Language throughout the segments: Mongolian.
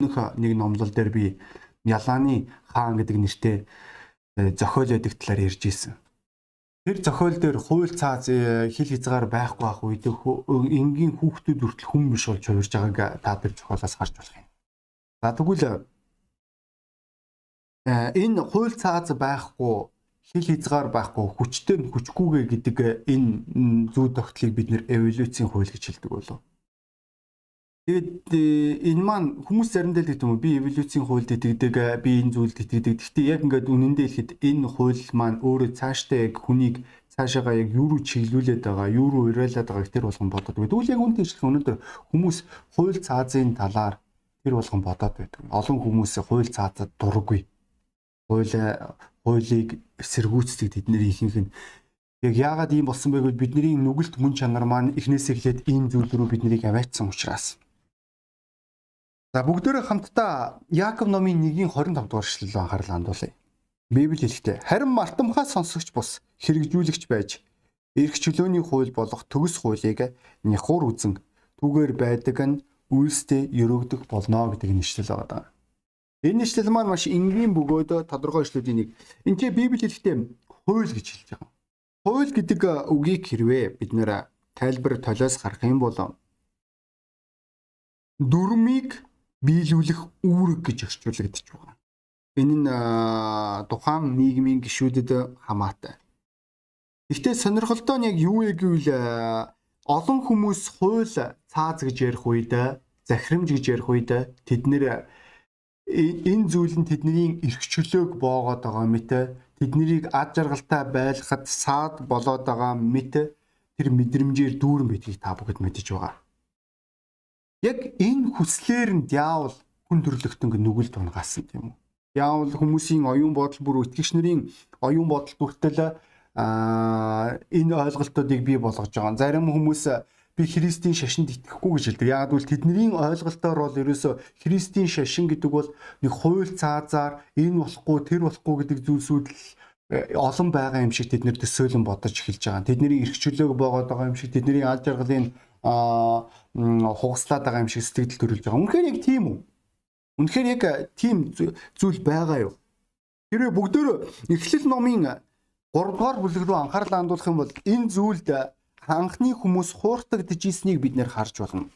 нэг номлол дээр би Ялааны хаан гэдэг нэртэй э, зохиол байдаг талаар ярьж ирсэн. Тэр зохиол дээр хууль цааз э, хил хязгаар байхгүй ах үед энгийн хүүхдүүд хүртэл хүн биш болж хувирж байгааг та тэр зохиолоос харж болох юм. За тэгвэл э, энэ хууль цааз байхгүй хил хязгаар байхгүй хүчтэй хүчгүйгээ гэдэг энэ зүй тогтлыг бид нэр эволюцийн хууль гэж хэлдэг болов. Тэгээд э, энэ маань хүмүүс заримдаа л гэдэг юм би эволюцийн хуульд итгэдэг э, би энэ зүйлд итгэдэг. Гэхдээ яг ингээд үнэндээ хэлэхэд энэ хууль маань өөрөө цаашдаа яг хүнийг цаашаага яг юу руу чиглүүлээд байгаа, юу руу уриалаад байгааг тэр болгон бодоод байдаг. Тэгвэл яг үнэндээ хэлэх өнөөдөр хүмүүс хууль цаазын талаар тэр болгон бодоод байдаг. Олон хүмүүс хууль цаазад дурггүй. Хууль хуулийг эсэргүүцдэг тэдний ихэнх нь яг яагаад ийм болсон бэ гэвэл бидний нүгэлт мөн чанар маань эхнээс эхлээд энэ зүйл рүү биднийг аваачсан учраас. За бүгдээрээ хамтдаа Яаков номын 1-ийн 25 дугаар эшлэл рүү анхаарал хандуулъя. Библи хэлэхдээ харин мартамхаа сонсогч бус хэрэгжүүлэгч байж эрх чөлөөний хууль болох төгс хуулийг няхуур үзэн түүгээр байдаг нь үйлстэй өрөөгдөх болно гэдэг нь ишлэл байгаа. Энэ ишлэл маань маш энгийн бөгөөд тодорхой ишлүүдийн нэг. Энд чи Библи хэлэхдээ хууль гэж хэлж байгаа. Хууль гэдэг үгийг хэрвээ бид нэр тайлбар толиос гарах юм бол дүрмийг биелүүлэх үүрэг гэж орчуулагдчих байгаа. Энэ нь тухайн нийгмийн гишүүдэд хамаатай. Гэхдээ сонирхолтой нь яг юу вэ гэвэл олон хүмүүс хууль цааз гэж ярих үед захирамж гэж ярих үед тэд нэр энэ зүйл нь тэдний эрх чөлөөг боогоод байгаа мэт тэднийг ад жаргалтай байлгахад саад болоод байгаа мэт тэр мэдрэмжээр дүүрэн бидгийг та бүгд мэдэж байгаа. Яг энэ хүслээр нь диавол хүн төрлөختөнгө нүгэл тунгаасан тийм үү. Диавол хүмүүсийн оюун бодол бүр итгэгч нарын оюун бодол бүртэл а энэ ойлголтуудыг бий болгож байгаа. Зарим хүмүүс би Христийн шашинд итгэхгүй гэж хэлдэг. Яг бол тэдний ойлголтоор бол ерөөсө Христийн шашин гэдэг бол нэг хууль цаазаар энэ болохгүй тэр болохгүй гэдэг зүйлсүүд л э, олон байгаа юм шиг тэд нэр төсөөлөн бодож эхэлж байгаа. Тэдний эрх чөлөөг боогод байгаа юм шиг тэдний аль жаргалын хугаслаад байгаа юм шиг сэтгэл төрүүлж байгаа. Үнэхээр яг тийм үү? Үнэхээр яг тийм зүйл байгаа юу? Тэрээ бүгдөө эхлэл номын 3 дугаар бүлэг рүү анхаарал хандуулах юм бол энэ зүйлд анхны хүмүүс хууртагдж ийснийг бид нэр харж болно.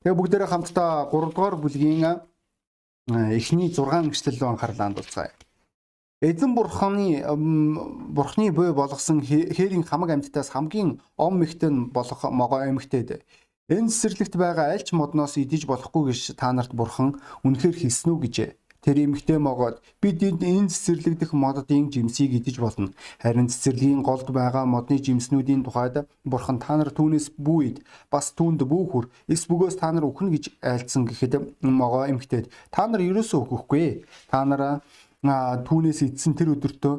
Тэгээ бүгдээрээ хамтдаа 3 дугаар бүлгийн эхний 6 эшлэл рүү анхаарал хандуулцгаая. Эзэн бурханы бурхны буй болгосон хээрийн хамаг амьтдаас хамгийн ом мэгтэй болох могоо эмгтээд энэ цэцэрлэгт байгаа аль ч модноос идэж болохгүй гэж та нарт бурхан үнэхээр хэлсэн үү гэж тэр эмгтээ могоод бид энэ цэцэрлэгдэх моддын жимсийг идэж болно. Харин цэцэрлэгийн голд байгаа модны жимснүүдийн тухайд бурхан та нар түүнээс бүүид бас түүнд бүүхүр эс бөгөөс та нар өхнө гэж айлцсан гэхэд могоо эмгтээд та нар ерөөсөө өгөхгүй. Та нараа түүнээс эдсэн тэр өдөртөө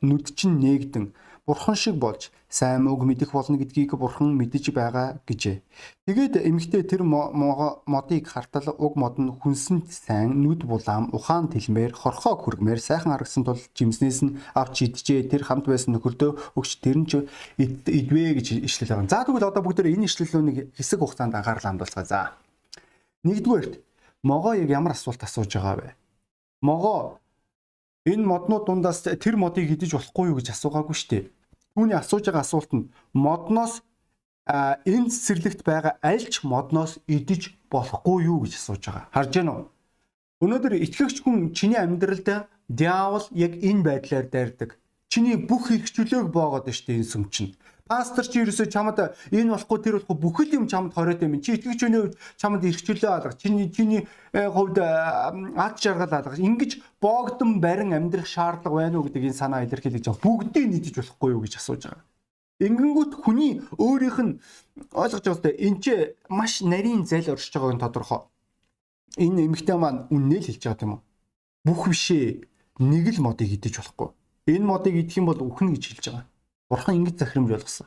нүд чинь нээгдэн бурхан шиг болж сайн үг мэдэх болно гэдгийг бурхан мэдэж байгаа гэжээ. Тэгээд эмэгтэй тэр модыг хартал уг мод нь хүнсэнд сайн нүд булаам ухаан тэлмээр хорхоо хүргмээр сайхан харагсан тул жимснээс нь авч идэжээ. Тэр хамт байсан нөхөрдөө өгч тэр нь ч идвэ гэж ишлэл байгаа. За тэгвэл одоо бүгд энэ ишлэлөө нэг хэсэг хугацаанд анхаарал хандуулцгаа. За. Нэгдүгээрт могоо яг ямар асуулт асууж байгаа вэ? Могоо энэ моднууд дундаас тэр модыг идэж болохгүй юу гэж асуугаагүй шүү дээ. Түүний асууж байгаа асуулт нь модноос энэ цэцэрлэгт байгаа аль ч модноос идэж болохгүй юу гэж асууж байгаа. Харж байна уу? Өнөөдөр итгэгч хүн чиний амьдралд диавол яг энэ байдлаар дайрдаг. Чиний бүх хэрэгчлөөг боогоод штэ энэ сүм чинь пастор чи ерөөсөө чамд энэ болохгүй тэр болохгүй бүхэл юм чамд хориод юм. Чи итгэж үед чамд эрхчлөө алга. Чиний чиний э, хувьд ад жаргал алга. Ингиж боогдсон барин амьдрах шаардлага байна уу гэдэг энэ санаа илэрхийлж байгаа. Бүгдийг нийтэж болохгүй юу гэж асууж байгаа. Ингэнгүүт хүний өөрийнх нь ойлгож байгаатай энэ ч маш нарийн зал оршиж байгааг нь тодорхой. Энэ эмэгтэй маань үннээ л хэлж байгаа юм уу? Бүх бишээ нэг л модыг идэж болохгүй. Энэ модыг идэх юм бол үхэн гэж хэлж байгаа. Бурхан ингэж захирамж болгосон.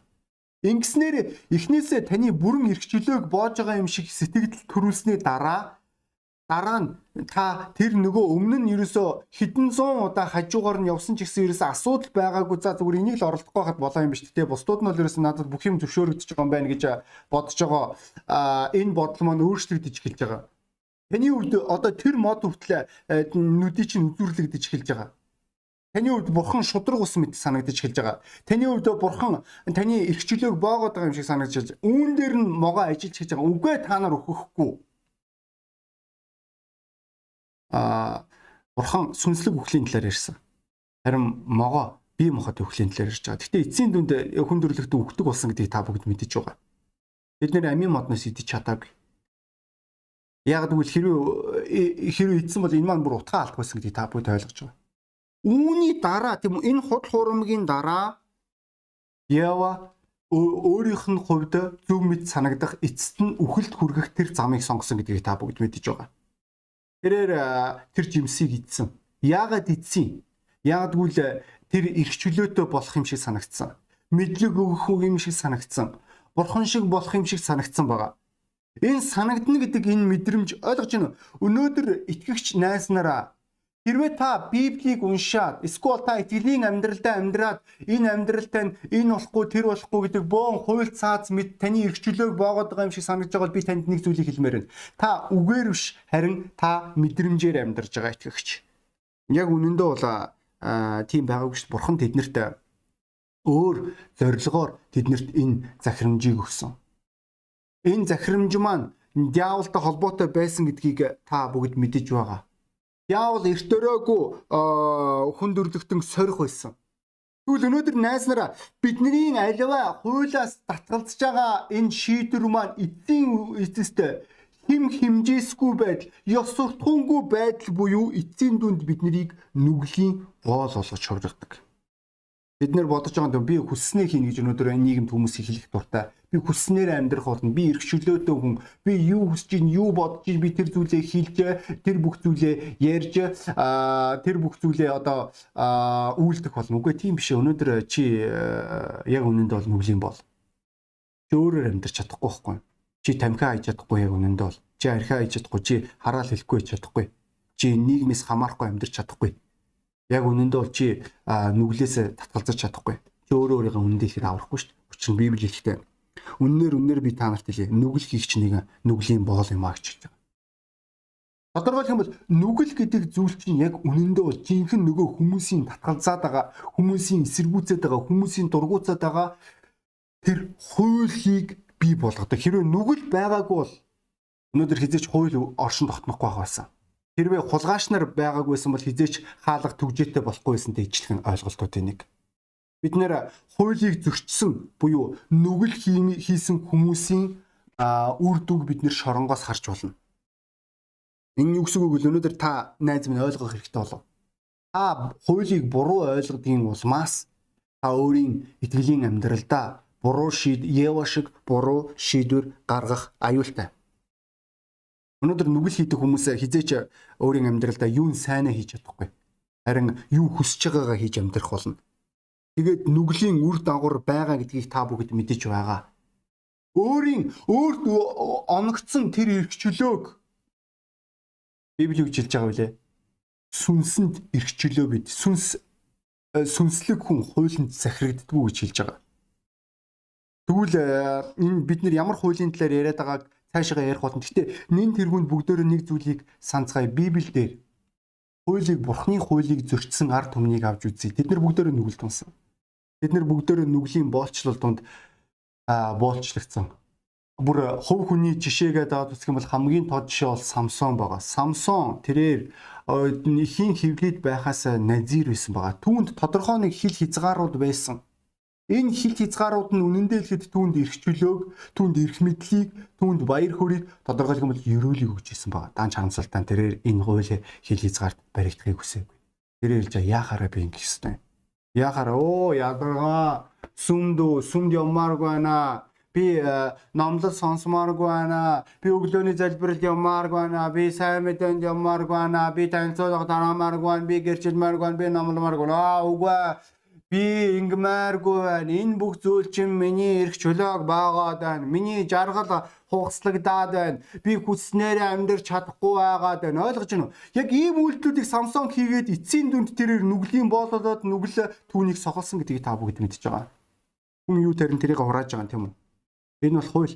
Ингэснээр эхнээсээ таны бүрэн эрхчлөөг боож байгаа юм шиг сэтгэл төрүүлсний дараа дараа нь та тэр нөгөө өмнө нь ерөөсө хэдэн зуун удаа хажуугаар нь явсан ч гэсэн ерөөсө асуудал байгаагүй за зүгээр энийг л оролдохгүй хад болоо юм биш тээ бусдууд нь бол ерөөсө надад бүх юм зөвшөөрөгдөж байгаа юм байна гэж бодож байгаа энэ бодол маань өөрчлөгдөж эхэлж байгаа. Таны хувьд одоо тэр мод хүртэл нүдий чинь үзүүрлэгдэж эхэлж байгаа. Таны хувьд бурхан шудраг ус мэт санагдаж эхэлж байгаа. Таны хувьд бурхан таны эрхчлөөг боогоод байгаа юм шиг санагдаж байна. Үүн дээр нь могоо ажиллаж хийж байгаа. Үгүй та нар өгөхгүй. Аа бурхан сүнслэг үхлийн талаар ярьсан. Харин могоо бие махбод үхлийн талаар ярьж байгаа. Гэхдээ эцсийн дүнд хүн төрлөختөд үхдэг болсон гэдгийг та бүгд мэдэж байгаа. Бид нэр амийн модноос идэж чадаагүй. Яг тэгвэл хэрвээ хэрвээ идсэн бол энэ маань бүр утгаа алдах байсан гэдгийг та бүгд ойлгож байгаа. Үүний дараа тийм энэ худал хуурмгийн дараа Ява өөрийнх нь хувьд зөв мэд санагдах эцэст нь үхэлд хүргэх тэр замыг сонгосон гэдгийг та бүгд мэдэж байгаа. Тэрээр тэр жимсийг идсэн. Яагаад идсэн? Яагаад гэвэл тэр эрх чөлөөтэй болох юм шиг санагдсан. Мэдлэг өгөх юм шиг санагдсан. Бурхан шиг болох юм шиг санагдсан байгаа. Энэ санагдна гэдэг энэ мэдрэмж ойлгож байна уу? Өнөөдөр итгэгч найз нараа Хэрвээ та Библийг уншаад эсвэл та итгэлийн амьдралдаа амьдраад энэ амьдралтай нь энэ болохгүй тэр болохгүй гэдэг боон хууль цаац мэд таны эрхчлөөг боогод байгаа юм шиг санагдаж байгаа бол би танд нэг зүйлийг хэлмээр байна. Та үгээр биш харин та мэдрэмжээр амьдарч байгаа итгэгч. Яг үнэндээ бол тийм байгаагүй шүү. Бурхан тэднэрт өөр зорилгоор тэднэрт энэ захирамжийг өгсөн. Энэ захирамж маань диаволтой холбоотой байсан гэдгийг та бүгд мэдэж байгаа яавал эрт өрөөгүй хүн дөрлөгтөн сорих байсан. Тэгвэл өнөөдөр найз нараа бидний аливаа хуулиас татгалзаж байгаа энэ шийдвэр маань эцсийн эцэст хим химжээсгүй байдал, ёс суртахуунгүй байдал буюу эцсийн дүнд биднийг нүглийн гол болгож шуургадаг. Бид нэр бодож байгаа юм би хүсснийг хийн гэж өнөөдөр нийгэмд хүмүүсийг хэлэх дуртай. Би хүсснээр амьдрах болно. Би эрх чөлөөтэй хүн. Би юу хүсэж чинь, юу бодож чинь би тэр зүйлээ хийлж, тэр бүх зүйлээ ярьж, тэр бүх зүйлээ одоо үйлдэх болно. Үгүй тийм биш. Өнөөдөр чи яг үнэндээ бол нүглийн бол. Чи өөрөөр амьдрч чадахгүй байхгүй. Чи тамхиа хийж чадахгүй яг үнэндээ бол. Чи архиа хийж чадахгүй, чи хараал хэлэхгүй чадахгүй. Чи нийгмээс хамаарахгүй амьдрч чадахгүй яг үнэндээ бол чи нүглээс татгалзаж чадахгүй. Чи өөрөө өөрийгөө үнэндээ ихээр аврахгүй шүү дээ. Учир нь Библи хэлэхдээ үннээр үннээр би та нарт хэлье. Нүгэл хийх чинь нэг нүглийн боол юм аа гэж байгаа. Тодорхойлох юм бол нүгэл гэдэг зүйл чинь яг үнэндээ бол жинхэнэ нөгөө хүмүүсийн татгалзаад байгаа, хүмүүсийн эсэргүүцээд байгаа, хүмүүсийн дургуцаад байгаа тэр хуулийг бий болгодог. Хэрвээ нүгэл байгаагүй бол өнөөдөр хизээч хууль оршин тогтнохгүй байх байсан хэрвээ хулгайч нар байгаагүйсэн бол хизээч хаалга төгжээтэй болохгүй байсантай ижилхэн ойлголтуудын нэг. Бид нэр хуулийг зөрчсөн буюу нүгэл хийсэн хүмүүсийн үр дүг бид нэр шоронгоос харж болно. Энэ юу гэсэн үг вэ? Өнөөдөр та найз минь ойлгох хэрэгтэй болов. Та хуулийг буруу ойлгодгийн улмаас та өөрийн итгэлийн амьдралдаа буруу шийд Ева шиг буруу шийдвэр гаргах аюултай. Өнөөдөр нүгэл хийдэг хүмүүс хизээч өөрийн амьдралдаа юун сайнаа хийж чадахгүй. Харин юу хүсэж байгаагаа хийж амьдрах болно. Тэгээд нүглийн үр дагавар байгаа гэдгийг та бүгд мэдэж байгаа. Өөрийн өөрт оногдсон тэр эрхчлөөг Библи үжилж байгаа үлээ. Сүнсэнд эрхчлөө бид сүнс э, сүнслэг хүн хуулинд захирагддгүү гэж хэлж байгаа. Тэгвэл э, энэ бид нар ямар хуулийн талаар яриад байгааг цаашаа ярих болно. Гэхдээ нин тэргүүнд бүгдөө нэг зүйлийг санацгаая. Библиэлд хуулийг бурхны хуулийг зөрчсөн ард түмнийг авч үзье. Тэд нар бүгдөө нүгэл тунсан. Тэд нар бүгдөө нүглийн боолчлол донд аа боолчлогдсон. Бүр хувь хүний жишээгээ даваад үзэх юм бол хамгийн тод жишээ бол Самсон байгаа. Самсон тэрээр ихийн хөвлөд байхаас назир байсан байгаа. Түүнд тодорхой нэг хил хязгаарууд байсан Энэ хил хязгаарууд нь үнэндээ хэлэхэд түүнд эрх чөлөөг, түүнд эрх мэдлийг, түүнд баяр хөөргийг тодорхойлох юм бол ерөөлийг өгч исэн байгаа. Даан чанамсалтаа тэрээр энэ хууль хил хязгаарт баригдахыг хүсээгүй. Тэр хэлж яахаараа би ингэх ёстой. Яахаараа оо ядаргаа сүмдүү сүмд явмааргүй байна. Би э, номлол сонсомооргүй байна. Би өглөөний залбиралд явмааргүй байна. Би сайн мэдээнд явмааргүй байна. Би танилцуулга тараамааргүй байна. Би гэрчилмээргүй байна. Би номломооргүй байна. Аа үгүй Би ингмааргүй байна. Энэ бүх зүйл чинь миний эрх чөлөөг баагаад байна. Миний жаргал хугацлагдаад байна. Би хүснээрээ амьдрч чадахгүй байгаад байна. Ойлгож байна уу? Яг ийм үйлдэлүүдийг Samsung хийгээд эцсийн дүнд тэрээр нүглийн боололоод нүгэл түүнийг сохолсон гэдгийг та бүгд мэдж байгаа. Хүн юу тарин тэрийг хурааж байгаа юм тийм үү? Энэ бол хууль.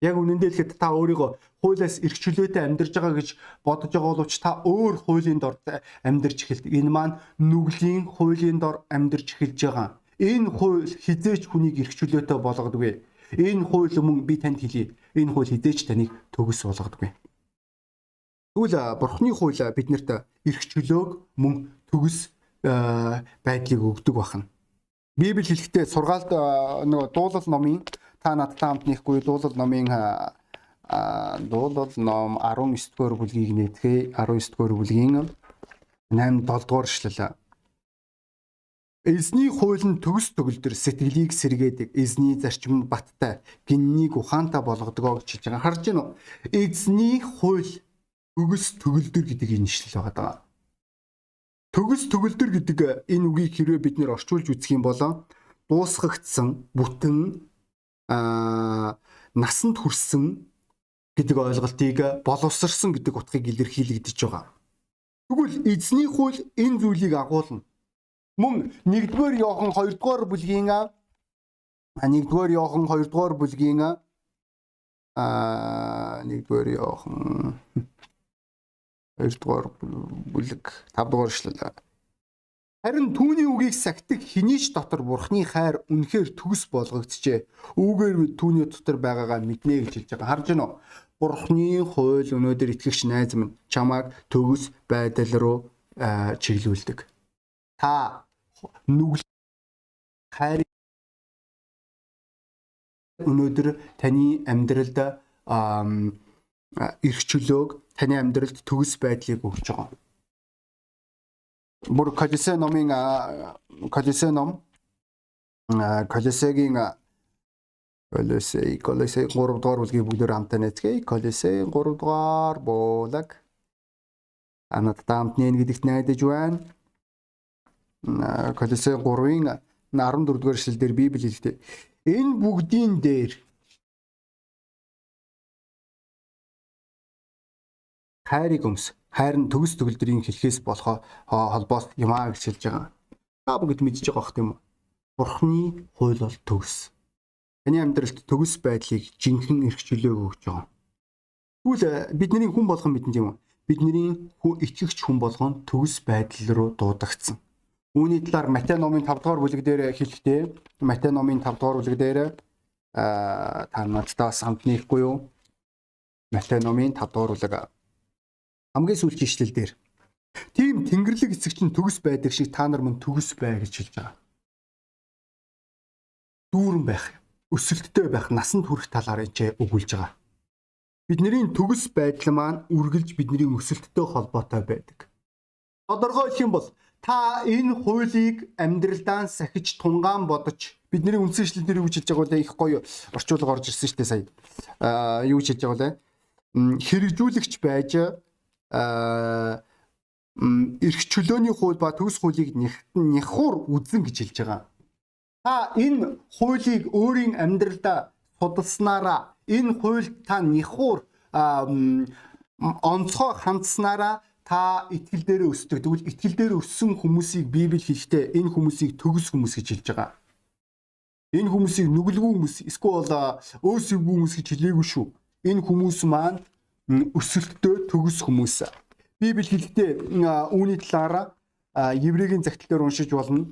Яг үнэндээ хэлэхэд та өөрийгөө хуулиас эрх чөлөөтэй амьдарж байгаа гэж бодож байгаа боловч та өөр хуулийн дор амьдарч эхэлдэг. Энэ маань нүглийн хуулийн дор амьдарч эхэлж байгаа. Энэ хууль хизээч хүнийг эрх чөлөөтэй болгодоггүй. Энэ хууль мөн би танд хэлье. Энэ хууль хизээч таныг төгс болгодоггүй. Тэгвэл бурхны хууль биднэрт эрх чөлөөг мөн төгс байдлыг өгдөг бахна. Библи хэлэхдээ сургаалт нөгөө дуулал номын та надтай хамт нэхгүй дуулал номын дуулал ном 19 дугаар бүлгийг нээтгэе 19 дугаар бүлгийн 8 7 дугаар эшлэл. Эзний хууль нь төгс төгөлдөр сэтгэлийг сэргээдэг. Эзний зарчим нь баттай, гиннийг ухаантай болгодог гэж хэлж байгаа. Харж уу? Эзний хууль төгс төгөлдөр гэдэг энэ ишлэл байгаа. Төгс төгөлдөр гэдэг энэ үгийг хэрвээ бид нэр орчуулж үзэх юм бол дуусгагдсан, бүтэн аа насанд хүрсэн гэдэг ойлголтыг боловсрсан гэдэг утгыг илэрхийлэгдэж байгаа. Тэгвэл эзний хууль энэ зүйлийг агуулна. Мөн 1-р Иохан 2-р бүлгийн 1-р Иохан 2-р бүлгийн аа 1-р Иохан 2-р бүлэг 5-р эшлэл Харин түүний үгийг сахидаг хинийч дотор бурхны хайр үнэхээр төгс болгогдчихэ. Үүгээр бид түүний дотор байгаагаа мэднэ гэж хэлж байгаа. Харж байна уу? Бурхны хууль өнөөдөр итгэгч найз минь чамайг төгс байдал руу чиглүүлдэг. Та нүгэл хайр өнөөдөр таны амьдралд эрх чөлөөг таны амьдралд төгс байдлыг өгч байгаа бүр Колисе номын Колисе ном Колисегийн Колисе Колисе 3 дугаар бүлгийн бүгдээр хамтаа нэцгээе. Колисе 3 дугаар бүлэг анадтай хамт нэн гэдэгт найдаж байна. Колисе 3-ын 14 дугаар эшлэлдэр Библи хэлдэг. Энэ бүгдийн дээр хайрыг өмс хайрын төгс төгөлдрийн хэлхээс болох холбоос юм аа гэж хэлж байгаа. Та бүгд мэдж байгаа бох тийм үү? Бурхны хууль бол төгс. Таны амьдралд төгс байдлыг жинхэнэ эрх чөлөөг өгч байгаа. Тэгвэл э, бидний хүн болгон мэдэн тийм үү? Бидний хүн итгэгч хүн болгон төгс байдал руу дуудагдсан. Үүний талаар Матай номын 5 дугаар бүлэг дээр хэлэхдээ Матай номын 5 дугаар бүлэг дээр аа та надтай самт нэхгүй юу? Матай номын 5 дугаар бүлэг хамгийн сүүлчийн ишлэл дээр тийм тэнгэрлэг эцэг чинь төгс байдаг шиг та нар мөн төгс бай гэж хэлж байгаа. Дүүрэн байх, өсөлттэй байх, насанд хүрэх талаар энэ өгүүлж байгаа. Бидний төгс байдал маань үргэлж бидний өсөлттэй холбоотой байдаг. Тодорхой хэлэх юм бол та энэ хуулийг амьдралдаа сахиж тунгаан бодож бидний үндсэн ишлэл дээр юу гэж хэлж байгаа вэ? Их гоё орчуулга орж ирсэн шүү дээ сая. Аа юу гэж хэлж байгаа вэ? Хэрэгжүүлэгч байж эрх чөлөөний хууль ба төгс хуулийг няхуур үзэн гэж хэлж байгаа. Та энэ хуулийг өөрийн амьдралдаа судалснараа энэ хууль та няхуур онцгой хандснараа та итгэл дээр өсдөг. Тэгвэл итгэл дээр өссөн хүмүүсийг Библи хэлэхдээ энэ хүмүүсийг төгс хүмүүс гэж хэлж байгаа. Энэ хүмүүсийг нүгэлгүй хүмүүс эсвэл өөсөвгүй хүмүүс гэж хэлээгүй шүү. Энэ хүмүүс маань өсөлттэй төгс хүмүүс. Библи хэлэхдээ үүний талаараа еврейгийн загтал дээр уншиж болно.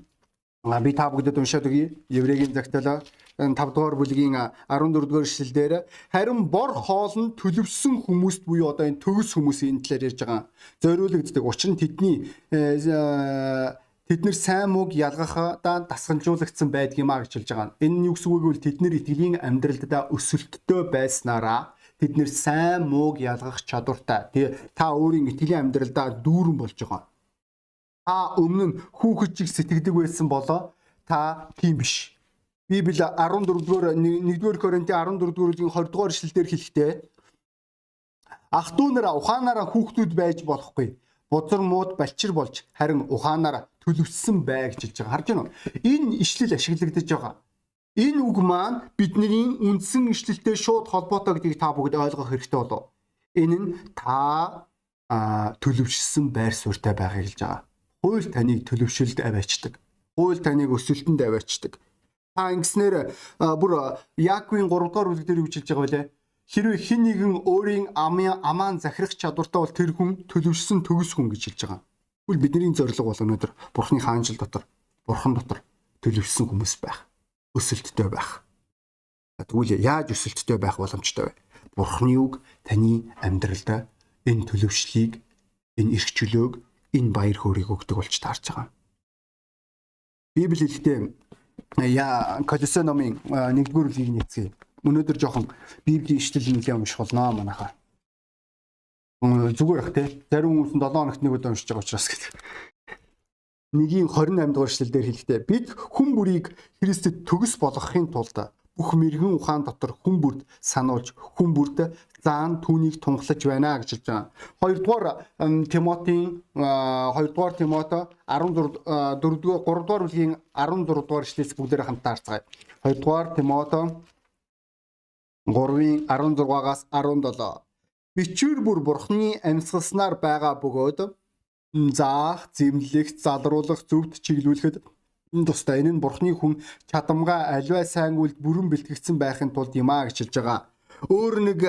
Би та бүгдэд уншаад өгье. Еврейгийн загтал 5 дугаар бүлгийн 14 дугаар эшлэлдэр харин бор хоол нь төлөвсөн хүмүүст буюу одоо энэ төгс хүмүүсийн талаар ярьж байгаа. Зориулагддаг. Учир нь тэдний э, тэд нар сайн мууг ялгахадаа дасгалжуулагдсан байдгиймаа гэж хэлж байгаа. Энэ нь юу гэсэн үг вэ? Тэд нар итгэлийн амьдралдаа өсөлттэй байснараа Тэд нэр сайн мууг ялгах чадвартай. Тэгээ та өөрийн итгэлийн амьдралдаа дүүрэн болж байгаа. Та өмнө нь хүүхэд чиг сэтгэдэг байсан болоо та тийм биш. Библи 14 дугаар 1-р Коринтын 14 дугааргийн 20 дугаар эшлэлдэр хэлэхдээ ах トゥ нараа ухаанаараа хүүхдүүд байж болохгүй. Бузар мууд балчир болж харин ухаанаараа төлөвсөн бай гэж хэлж байгаа. Харж байна уу? Энэ ишлэл ашиглагдаж байгаа. Энэ үг маань бидний үндсэн ишлэлтэй шууд холбоотой гэдгийг та бүгд ойлгох хэрэгтэй болов. Энэ нь та төлөвшсөн байр суурьтай байхыг хэлж байгаа. Хууль таныг төлөвшөлд аваачдаг. Хууль таныг өсөлтөнд аваачдаг. Та ингэснээр бүр Яаковын 3 дугаар бүлэг дээр үгжилж байгаа байлаа. хэрвээ хин нэгэн өөрийн амаан захирах чадвартай бол тэр хүн төлөвшсөн төгс хүн гэж хэлж байгаа. Тэгвэл бидний зорилго бол өнөөдөр Бурхны хаанчил дотор, Бурхан дотор төлөвшсөн хүмүүс байх. Өсөлттэй байх. Тэгвэл яаж өсөлттэй байх боломжтой вэ? Бурхны үг таны амьдралдаа энэ төлөвшлийг, энэ эрх чөлөөг, энэ баяр хөөргийг өгдөг болж таарч байгаа. Библи хэлэхдээ яа Колосе номын 1-р бүлгийг нэцгээе өнөөдөр жоохон библийн ишлэл нэлээ унших болно манайхаа. Зүгээр ах тий. Зарим хүмүүс нь 7 хоногт нэг удаа уншиж байгаа учраас гэдэг. Нэгийн 28 дугаар ишлэл дээр хэлэхдээ бид хүн бүрийг Христэд төгс болгохын тулд бүх мэрэгэн ухаан дотор хүн бүрд сануулж хүн бүрд заан түүнийг тунхлаж байна гэж хэлж байгаа. Хоёрдугаар Тимотийн 2дугаар Тимото 16 4дугаар 3дугаар бүлгийн 16 дугаар ишлээс бүгдээр хамтаа харцгаая. Хоёрдугаар Тимото 3-ын 16-аас 17. Бичвэр бүр бурхны амьсгалснаар байгаа бөгөөд заах, зэмлэх, залруулах, зөвд чиглүүлэхэд тустай. Энэ нь бурхны хүн чадамгаа аливаа сайн үйлд бүрэн бэлтгэгдсэн байхын тулд юм а гэж хэлж байгаа. Өөр нэг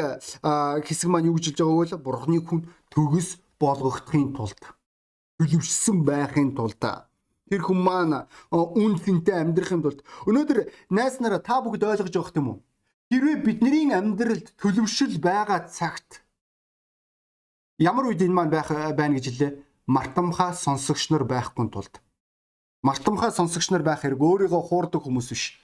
хэсэг маань юу гэж хэлж байгааг бол бурхны хүн төгс болгохдохын тулд төлөвшсөн байхын тулд тэр хүн маань үн цэнтэй амьдрахын тулд өнөөдөр найс нараа та бүгд ойлгож байгаа юм уу? Хэрвээ бидний амьдралд төлөвшил байгаа цагт ямар үед энэ маань байх байна гэж хэлээ. Мартамхаа сонсогч нар байхгүй тулд. Мартамхаа сонсогч нар байх хэрэг өөрийгөө хуурдаг хүмүүс биш.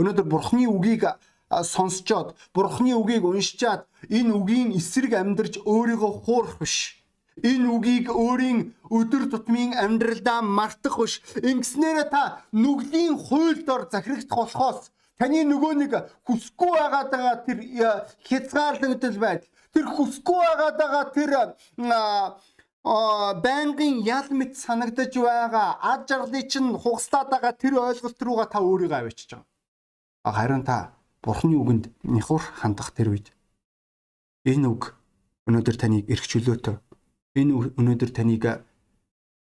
Өнөөдөр Бурхны үгийг сонсчоод, Бурхны үгийг уншичаад энэ үгийн эсрэг амьдарч өөрийгөө хуурах биш. Энэ үгийг өөрийн өдөр тутмын амьдралдаа мартах биш. Ингэснээр та нүглийн хуйлд ор захирагдах болохоос Таны нөгөө нэг хүсгүй байгаад байгаа тэр хязгаарлагдал байдал тэр хүсгүй байгаад байгаа тэр байнгын ял мэт санагдаж байгаа ад жаргалыг чинь хугастаад байгаа тэр ойлголт руугаа та өөрийгөө авчиж байгаа. Харин та Бурхны үгэнд нихур хандах тэр үед энэ үг өнөөдөр таныг эрх чөлөөтэй энэ өнөөдөр таныг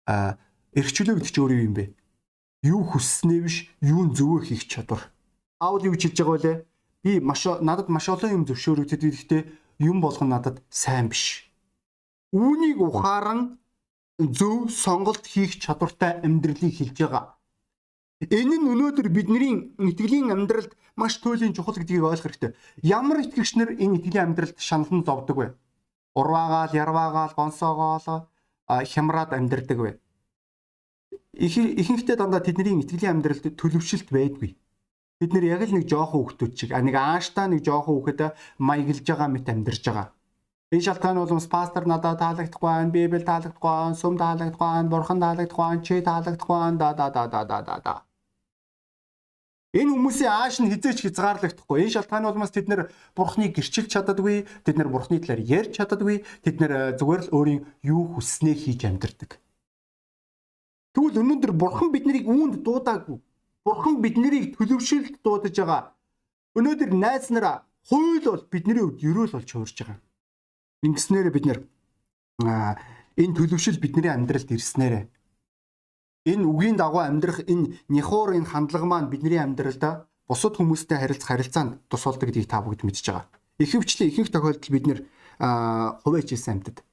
а эрх чөлөө гэдэг чинь өөр юм бэ? Юу хүсснээ биш, юу зөвөө хийх чадвар аавал юу хэлж байгаа вэ? Би маш надад маш олон юм зөвшөөрөгдөд ирэхдээ юм болгоно надад сайн биш. Үүнийг ухааран зөв сонголт хийх чадвартай амьдралыг хэлж байгаа. Энэ нь өнөөдөр бидний итгэлийн амьдралд маш туйлын чухал гэдгийг ойлгох хэрэгтэй. Ямар итгэгч нар энэ итгэлийн амьдралд шаналн зовдөг вэ? Урваагаал, ярваагаал, гонсоогоол хямраад амьдрдаг вэ? Ихэнхдээ дандаа тэдний итгэлийн амьдралд төлөвшөлт байдгүй. Бид нэр яг л нэг жоохон хүүхдүүд чиг нэг ааштай нэг жоохон хүүхэд маяглж байгаа мэт амьдарч байгаа. Энэ шалтгаан бол бас пастор надад таалагдахгүй байна, Библи таалагдахгүй байна, сүм таалагдахгүй байна, бурхан таалагдахгүй байна, чи таалагдахгүй байна, да да да да да да да. Энэ хүмүүсийн ааш нь хизээч хязгаарлагдахгүй. Энэ шалтгааны улмаас тэд нэр бурхныг гэрчилж чаддаггүй, тэд нэр бурхны талаар ярьж чаддаггүй, тэд нэр зүгээр л өөрийн юу хүснээ хийж амьдардаг. Тэгвэл өнөөдөр бурхан биднийг үүнд дуудаагүй. Бурхан биднийг төлөвшөлд дуудаж байгаа. Өнөөдөр найз нараа хууль бол бидний хувьд ерөөл болж хуурж байгаа. Ингэснээр бид нэр энэ төлөвшил бидний амьдралд ирснээр энэ үгийн дагуу амьдрах энэ няхуур энэ хандлага маань бидний амьдралдаа бусад хүмүүстэй харилцах харилцаанд тус болдог гэдгийг та бүгд мэдж байгаа. Ихэвчлэн ихэнх тохиолдолд бид нэр хуваач хийсэн амьтад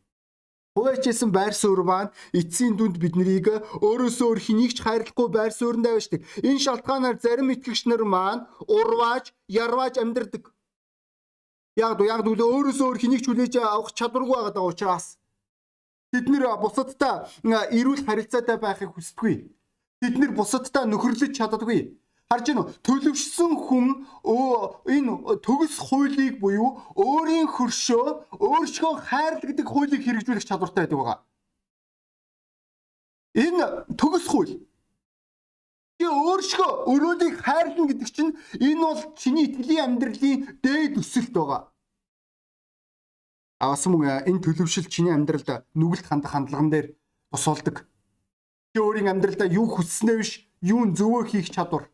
Хуваачсан байр суурь маань эцсийн дүнд биднийг өөрөөсөө өөр хэнийг ч хайрлахгүй байр суурьнд авчдаг. Энэ шалтгаанаар зарим итгэгч нар маань урвааж, ярвааж амьдардаг. Яг яг дүү өөрөөсөө өөр хэнийг ч хүлээж авах чадваргүй байгаа учраас бид нэр бусадтай эрүүл харилцаатай байхыг хүсдэггүй. Бид нэр бусадтай нөхөрлөж чаддаггүй харж гинөө төлөвшсөн хүн энэ төгс хуулийг буюу өөрийн хөршөө өөрсгөө хайрлагдаг хуулийг хэрэгжүүлэх чадвартай байдаг байгаа. Энэ төгс хууль чи өөрсгөө өрөөлийг хайрлна гэдэг чинь энэ бол чиний итгэлийн амьдралын дээд өсөлт байгаа. Авсан мөн энэ төлөвшил чиний амьдралд нүгэлт хандах хандлаган дээр тус болдог. Чи өөрийн амьдралдаа юу хүсснээ биш, юу зөвөө хийх чадвар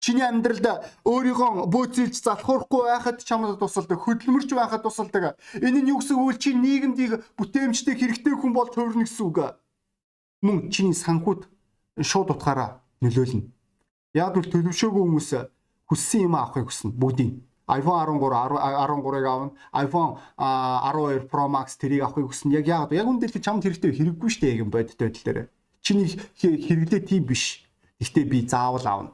Чиний амьдралд өөрийгөө бөөцөлж залхуурахгүй байхад чамд тусалдаг, хөдөлмөрч байхад тусалдаг. Энэ нь юу гэсэн үг вэ? Чи нийгэмдийг бүтээмжтэй хэрэгтэй хүн бол төрнө гэсэн үг. Мөн чиний санхуд шууд утгаараа нөлөөлнө. Яг л төлөвшөөгүй хүмүүс хүссэн юм авахыг хүснэ бүгдийг. iPhone 13 13-ыг аавна. iPhone 12 Pro Max тэрийг авахыг хүснэ. Яг яагаад яг үндэл чамд хэрэгтэй хэрэггүй шүү дээ юм бодит байдал дээр. Чиний хэрэглээ тийм биш. Гэхдээ би заавал аавна.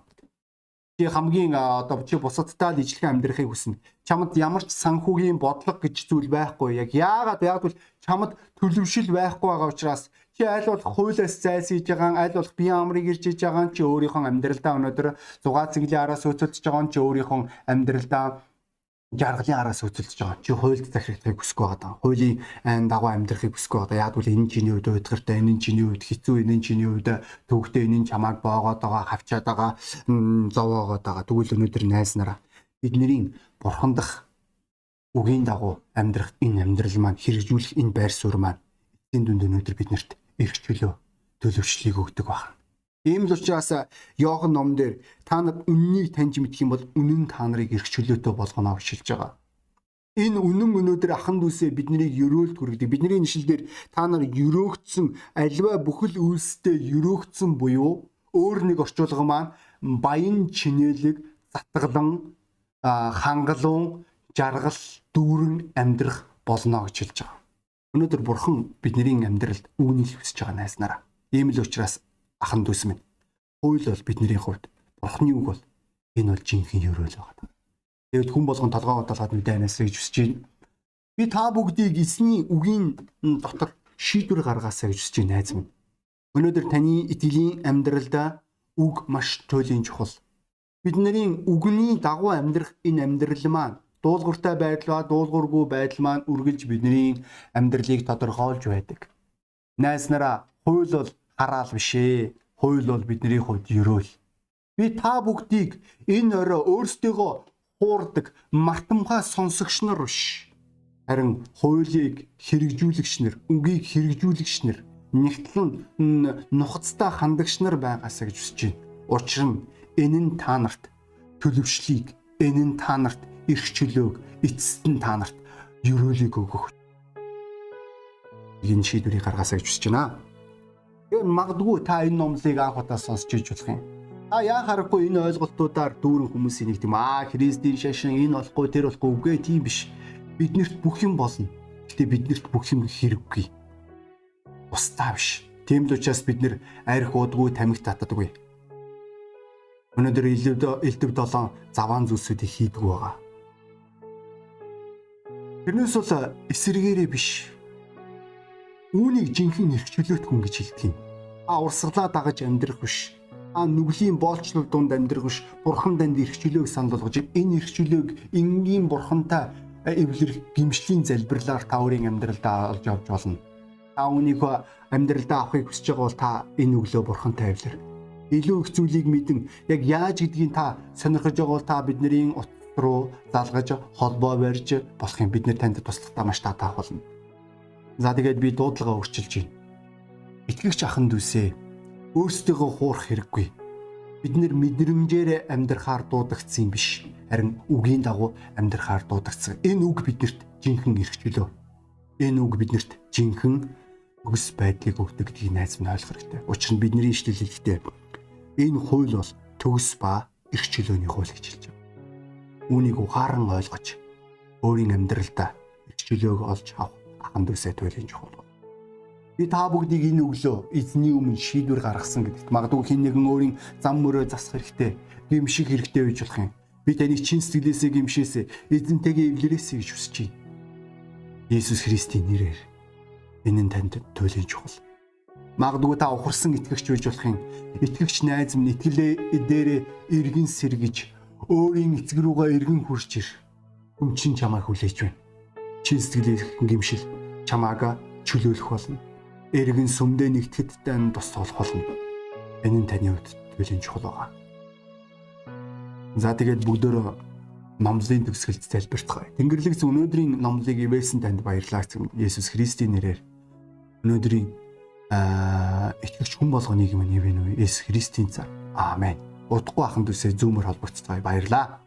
Чи хамгийн одоо чи бусадтай л ижлэхэн амьдрахыг хүснэ. Чамд ямар ч санхүүгийн бодлого гэж зүйл байхгүй. Яг яагаад яагаад чамд төлөвшил байхгүй байгаа учраас чи аль болох хуулиас зайлсхийж байгаа, аль болох бие амрыг ирж иж байгаа чи өөрийнхөө амьдралдаа өнөөдөр зугаа цэглэлийн араас өцөлдөж байгаа чи өөрийнхөө амьдралдаа жаргалын араас өцөлдөж байгаа. Чи хуульд захирахыг хүсэхгүй байгаа. Хуулийн айн дагуу амьдрахыг хүсэхгүй байгаа. Яг үл энэ чиний үед уйдгартай, энэ чиний үед хэцүү, энэ чиний үед төвхтэй, энэ чамааг боогоод байгаа, хавчаад байгаа, зовоогоод байгаа. Тэгвэл өнөөдөр найснараа бидний бурхандах үгийн дагуу амьдрах энэ амьдрал маань хэрэгжүүлэх энэ байр суурь маань эцсийн дүнд өнөөдөр биднэрт эрх чөлөө төлөвшлийг өгдөг байна. Ийм л учраас Йохан ном дээр та нар үннийг таньж мэдэх юм бол үнэн та нарыг эрх чөлөөтэй болгоно гэж хэлж байгаа. Энэ үнэн өнөөдөр ахан дүүсээ биднийг өрөөлт хүргэдэг. Бидний нэшлэлээр та нар өрөөгдсөн альва бүхэл үйлстэй өрөөгдсөн буюу өөр нэг орчуулга маань баян чинэлэг затгалан хангалуун жаргал дүүрэн амьдрах болно гэж хэлж байгаа. Өнөөдөр бурхан бидний амьдралд үүнийг хүсэж байгаа найснараа. Ийм л учраас ахан дүүс минь хууль бол бидний хувьд бурханы үг бол энэ бол жинхэнэ өрөөл байгаа. Тэгэд хүн болгон толгоо удаалгаад мэдэнээс гэж хүсэж байна. Би та бүгдийг эсний үгийн дотор шийдвэр гаргаасаа гэж хүсэж байна найз минь. Өнөөдөр таны итгэлийн амьдралда үг маш туйлын чухал. Бидний үгний дагуу амьдрах энэ амьдрал маань дуулууртай байдал ба дуулуургүй байдал маань үргэлж бидний амьдралыг тодорхойлж байдаг. Найс нараа хууль бол хараал биш ээ. Хууль бол бидний хувьд ерөөл. Би та бүгдийг энэ орой өөрсдийгөө хуурдаг мартамхай сонсогч нар биш. Харин хуулийг хэрэгжүүлэгч нар, үгийг хэрэгжүүлэгч нар, нэгтлэн нухацтай хандагч нар байгаасаа гэж хүсэж байна. Учир нь энэ нь та нарт төлөвшлийг, энэ нь та нарт эрх чөлөөг эцэст нь та нарт ерөөлийг өгөх. Энэ шийдвэрийг гаргаасаа гэж хүсэж байна. Тэгэхээр магадгүй та энэ номлыг анх удаа сонсч иж болох юм. А яа харахгүй энэ ойлголтуудаар дүүрэн хүмүүсийн нэг тийм аа Христийн шашин энэ болохгүй тэр болохгүй үгүй тийм биш. Биднэрт бүх юм болно. Гэтэ биднэрт бүх юм хэрэггүй. Устаа биш. Тийм л учраас бид нэр арх удгүй тамиг татдаггүй. Өнөөдөр элдв элдв 7 заваан зүйлсүүдийг хийдэг байгаа. Тэрнээс бол эсэргээрээ биш. Үүнийг жинхэнэ эрхчлөөт хүн гэж хэлдэг юм. А урсгалаа дагаж амьдрах биш. А нүглийн боолчлол дунд амьдрах биш. Бурхан данд эрхчлөөг санал болгож энэ эрхчлөөг энгийн бурхантай эвлэрэх гимшлийн залбирлаар та өөрийн амьдралдаа олж авч болно. Та үүнийг амьдралдаа авахыг хүсэж байгаа бол та энэ өглөө бурхантай эвлэр. Илүү их зүйлийг мэдэн яг яаж гэдгийг та сонирхож байгаа бол та бидний руу залгаж холбоо барьж болох юм бид нэр танд туслахтаа маш татаах болно. За тэгээд би дуудлагаа өөрчилж байна. Итгэгч ахын дүүсээ өөрсдийгөө хуурах хэрэггүй. Бид нэр мэдрэмжээр амьдрахаар дуудагдсан юм биш. Харин үгийн дагуу амьдрахаар дуудагдсан. Энэ үг биднэрт жинхэнэ эрхчлөө. Энэ үг биднэрт жинхэнэ өгс байдлыг өгдөг гэдгийг найз минь ойлгох хэрэгтэй. Учир нь бидний ишлэл хэлэхдээ энэ хууль бол төгс ба эрх чөлөөний хууль гэж хэлж байна үүнийг ухаан ойлгож өөрийн амьдралдаа эрхчлөөг олж авах аханд үсэ туйлын чухал. Би та бүгдийг энэ өглөө эзний өмнө шийдвэр гаргасан гэдэгт магадгүй хэн нэгэн өөрийн зам мөрөө засах хэрэгтэй, гимших хэрэгтэй байж болох юм. Би таны чин сэтгэлээсээ гимшээсээ эзэнтэйгээ эвлэрээсэй гэж хүсэж байна. Есүс Христийн нэрээр энэ нь танд туйлын чухал. Магадгүй та ухарсан итгэгч байж болох юм. Итгэгч найз минь итгэлээ дээрээ эргэн сэргэж өөрийн эцэг рүүгээ эргэн хурж ир. Хүм чин чамайг хүлээж байна. Чин сэтгэлээр гимшил чамаага чөлөөлөх болно. Эргэн сүмдээ нэгтгэхэд тань тус толох болно. Энэ нь таны хувьд туйлын чухал байгаа. За тэгээд бүгдөө номлын төгсгөлд залбирцгаая. Тэнгэрлэгс өнөөдрийн номлыг ивэсэн танд баярлалаа. Есүс Христийн нэрээр өнөөдрийн итгэгч хүн болгоныг минь ивэн үү? Есүс Христийн цаар. Аамен удахгүй ахын төсөө зүүмөр холбогдцгаая баярлаа.